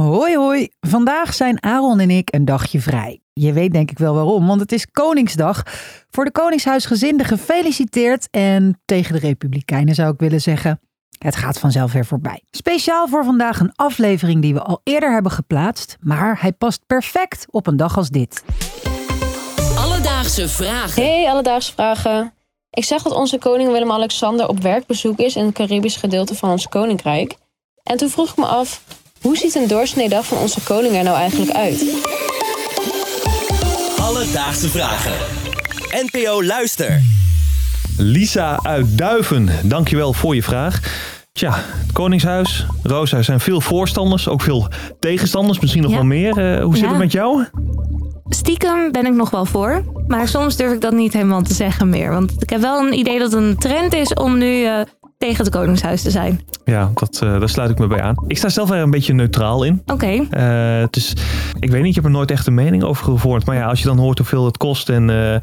Hoi hoi, vandaag zijn Aaron en ik een dagje vrij. Je weet denk ik wel waarom, want het is Koningsdag. Voor de Koningshuisgezinden gefeliciteerd en tegen de Republikeinen zou ik willen zeggen. Het gaat vanzelf weer voorbij. Speciaal voor vandaag een aflevering die we al eerder hebben geplaatst, maar hij past perfect op een dag als dit. Alledaagse vragen. Hey, alledaagse vragen. Ik zag dat onze koning Willem-Alexander op werkbezoek is in het Caribisch gedeelte van ons koninkrijk. En toen vroeg ik me af, hoe ziet een doorsneedag van onze koning er nou eigenlijk uit? Alledaagse vragen. NPO Luister. Lisa uit Duiven, dankjewel voor je vraag. Tja, het Koningshuis, Rosa, er zijn veel voorstanders, ook veel tegenstanders, misschien nog Ja. wel meer. Eh, hoe zit Ja. het met jou? Stiekem ben ik nog wel voor. Maar soms durf ik dat niet helemaal te zeggen meer. Want ik heb wel een idee dat het een trend is om nu eh, tegen het Koningshuis te zijn. Ja, dat, eh, daar sluit ik me bij aan. Ik sta zelf er een beetje neutraal in. Oké. Eh, dus ik weet niet, ik heb er nooit echt een mening over gevormd. Maar ja, als je dan hoort hoeveel het kost. En eh,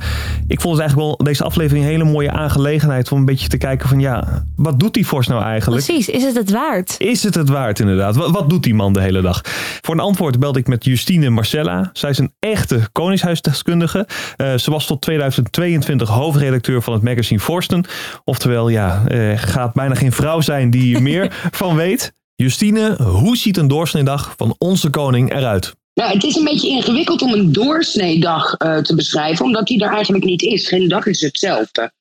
ik vond het eigenlijk wel deze aflevering een hele mooie aangelegenheid. Om een beetje te kijken van ja, wat doet die Forst nou eigenlijk? Precies, is het het waard? Is het het waard inderdaad? Wat, wat doet die man de hele dag? Voor een antwoord belde ik met Justine Marcella. Zij is een echte koningshuisdeskundige. Ze was tot 2022 hoofdredacteur van het magazine Forsten. Oftewel, ja, eh, gaat bijna geen vrouw zijn die hier meer van weet. Justine, hoe ziet een doorsneedag van onze koning eruit? Nou, het is een beetje ingewikkeld om een doorsneedag eh, te beschrijven, omdat die er eigenlijk niet is. Geen dag is hetzelfde.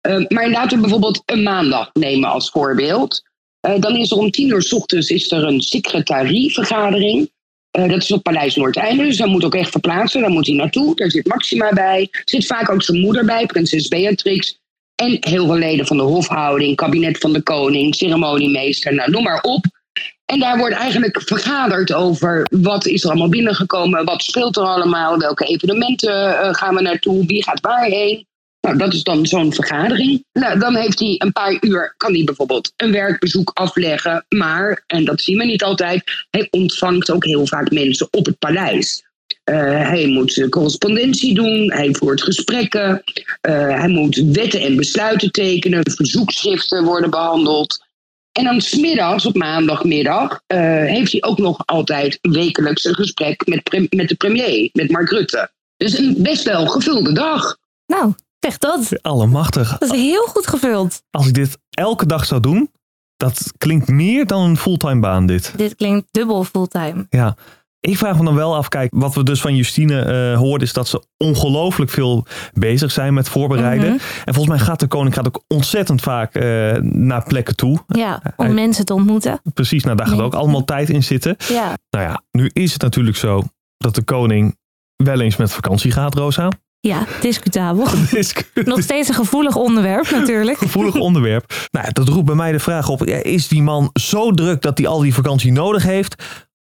Eh, maar laten we bijvoorbeeld een maandag nemen als voorbeeld. Eh, dan is er om tien uur s ochtends is er een secretarievergadering. Eh, dat is op Paleis Noordeinde, dus daar moet ook echt verplaatsen. Daar moet hij naartoe. Daar zit Maxima bij. Er zit vaak ook zijn moeder bij, prinses Beatrix. En heel veel leden van de hofhouding, kabinet van de koning, ceremoniemeester, nou, noem maar op. En daar wordt eigenlijk vergaderd over wat is er allemaal binnengekomen, wat speelt er allemaal, welke evenementen eh, gaan we naartoe, wie gaat waarheen. Nou, dat is dan zo'n vergadering. Nou, dan heeft hij een paar uur, kan hij bijvoorbeeld een werkbezoek afleggen. Maar, en dat zien we niet altijd, hij ontvangt ook heel vaak mensen op het paleis. Eh, hij moet correspondentie doen, hij voert gesprekken, eh, hij moet wetten en besluiten tekenen, verzoekschriften worden behandeld. En dan smiddags, op maandagmiddag, eh, heeft hij ook nog altijd wekelijks een gesprek met, pre- met de premier, met Mark Rutte. Dus een best wel gevulde dag. Nou, zeg dat. Allemachtig. Dat is heel goed gevuld. Als ik dit elke dag zou doen, dat klinkt meer dan een fulltime baan dit. Dit klinkt dubbel fulltime. Ja, ik vraag me dan wel af, kijk, wat we dus van Justine eh hoorden is dat ze ongelooflijk veel bezig zijn met voorbereiden. Mhm. En volgens mij gaat de koning gaat ook ontzettend vaak eh, naar plekken toe. Ja, om Hij- mensen te ontmoeten. Precies, nou daar gaat Nee. ook allemaal tijd in zitten. Ja, Nou ja, nu is het natuurlijk zo dat de koning wel eens met vakantie gaat, Rosa. ja discutabel. Nog steeds een gevoelig onderwerp natuurlijk. gevoelig onderwerp. Nou, dat roept bij mij de vraag op, is die man zo druk dat hij al die vakantie nodig heeft?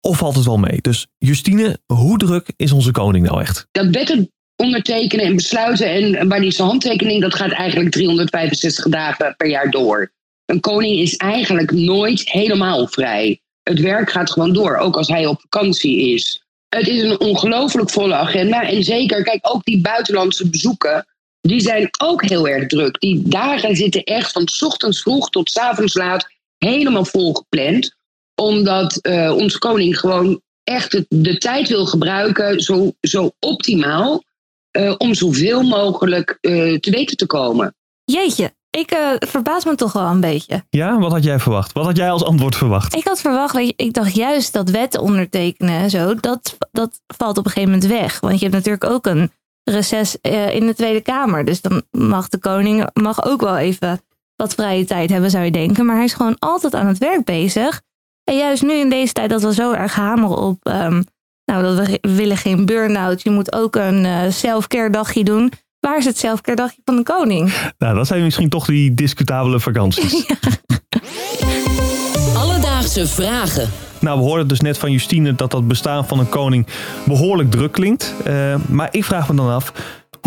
Of valt het wel mee? Dus Justine, hoe druk is onze koning nou echt? Dat wetten ondertekenen en besluiten en waar die zijn handtekening, dat gaat eigenlijk 365 dagen per jaar door. Een koning is eigenlijk nooit helemaal vrij. Het werk gaat gewoon door, ook als hij op vakantie is. Het is een ongelooflijk volle agenda. En zeker, kijk, ook die buitenlandse bezoeken, die zijn ook heel erg druk. Die dagen zitten echt van ochtends vroeg tot avonds laat helemaal vol gepland. Omdat eh, onze koning gewoon echt de tijd wil gebruiken, zo, zo optimaal, eh, om zoveel mogelijk eh, te weten te komen. Jeetje, ik eh, verbaas me toch wel een beetje. Ja, wat had jij verwacht? Wat had jij als antwoord verwacht? Ik had verwacht, weet je, ik dacht juist dat wetten ondertekenen en zo, dat, dat valt op een gegeven moment weg. Want je hebt natuurlijk ook een reces eh, in de Tweede Kamer. Dus dan mag de koning mag ook wel even wat vrije tijd hebben, zou je denken. Maar hij is gewoon altijd aan het werk bezig. En juist nu in deze tijd dat we zo erg hameren op, ehm, nou, dat we, willen geen burn-out. Je moet ook een eh self-care dagje doen. Waar is het self-care dagje van de koning? Nou, dat zijn misschien toch die discutabele vakanties. Alledaagse vragen. Nou, we hoorden dus net van Justine dat dat bestaan van een koning behoorlijk druk klinkt. Eh, maar ik vraag me dan af,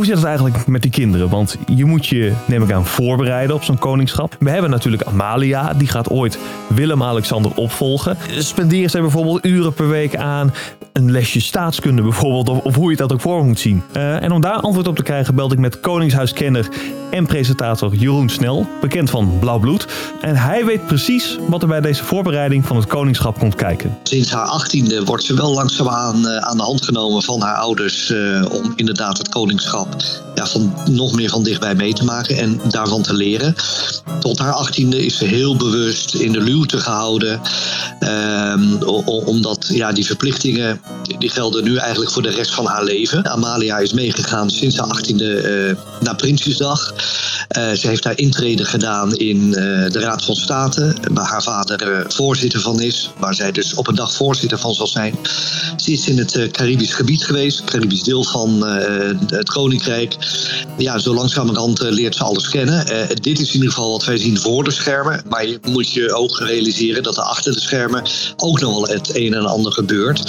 hoe zit het eigenlijk met die kinderen? Want je moet je, neem ik aan, voorbereiden op zo'n koningschap. We hebben natuurlijk Amalia, die gaat ooit Willem-Alexander opvolgen. Spenderen ze bijvoorbeeld uren per week aan een lesje staatskunde bijvoorbeeld, of, hoe je dat ook voor moet zien. Uh, en om daar antwoord op te krijgen belde ik met Koningshuiskenner en presentator Jeroen Snel, bekend van Blauw Bloed. En hij weet precies wat er bij deze voorbereiding van het koningschap komt kijken. Sinds haar achttiende wordt ze wel langzaamaan uh, aan de hand genomen van haar ouders uh, om inderdaad het koningschap ja, van, nog meer van dichtbij mee te maken en daarvan te leren. Tot haar achttiende is ze heel bewust in de luwte gehouden. Um, omdat ja, die verplichtingen die gelden nu eigenlijk voor de rest van haar leven. Amalia is meegegaan sinds haar achttiende uh, naar Prinsjesdag. Uh, ze heeft haar intrede gedaan in uh, de Raad van State, waar haar vader voorzitter van is, waar zij dus op een dag voorzitter van zal zijn. Ze is in het Caribisch gebied geweest, Caribisch deel van het Koninkrijk. Ja, zo langzamerhand leert ze alles kennen. dit is in ieder geval wat wij zien voor de schermen, maar je moet je ook realiseren dat er achter de schermen ook nog wel het een en ander gebeurt.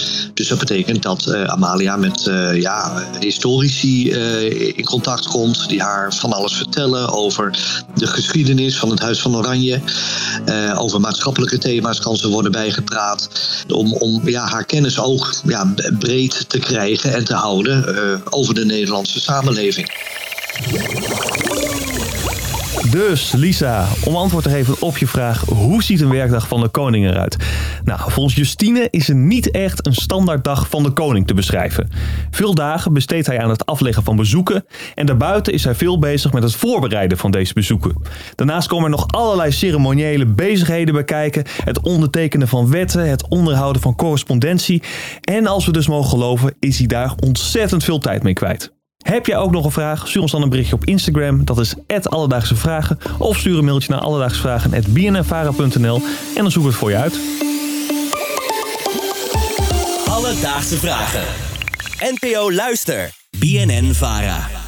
Dat betekent dat uh, Amalia met uh, ja, historici uh, in contact komt, die haar van alles vertellen over de geschiedenis van het Huis van Oranje. over maatschappelijke thema's kan ze worden bijgepraat. Om, om ja, haar kennis ook ja, breed te krijgen en te houden over de Nederlandse samenleving. Dus Lisa, om antwoord te geven op je vraag: hoe ziet een werkdag van de koning eruit? Nou, volgens Justine is er niet echt een standaard dag van de koning te beschrijven. Veel dagen besteedt hij aan het afleggen van bezoeken en daarbuiten is hij veel bezig met het voorbereiden van deze bezoeken. Daarnaast komen er nog allerlei ceremoniële bezigheden bij kijken: het ondertekenen van wetten, het onderhouden van correspondentie. En als we dus mogen geloven, is hij daar ontzettend veel tijd mee kwijt. Heb jij ook nog een vraag? Stuur ons dan een berichtje op Instagram. Dat is Alledaagse Vragen. Of stuur een mailtje naar alledaagsvragen.bnnvara.nl en dan zoeken we het voor je uit. Alledaagse Vragen. NPO Luister. BNN Vara.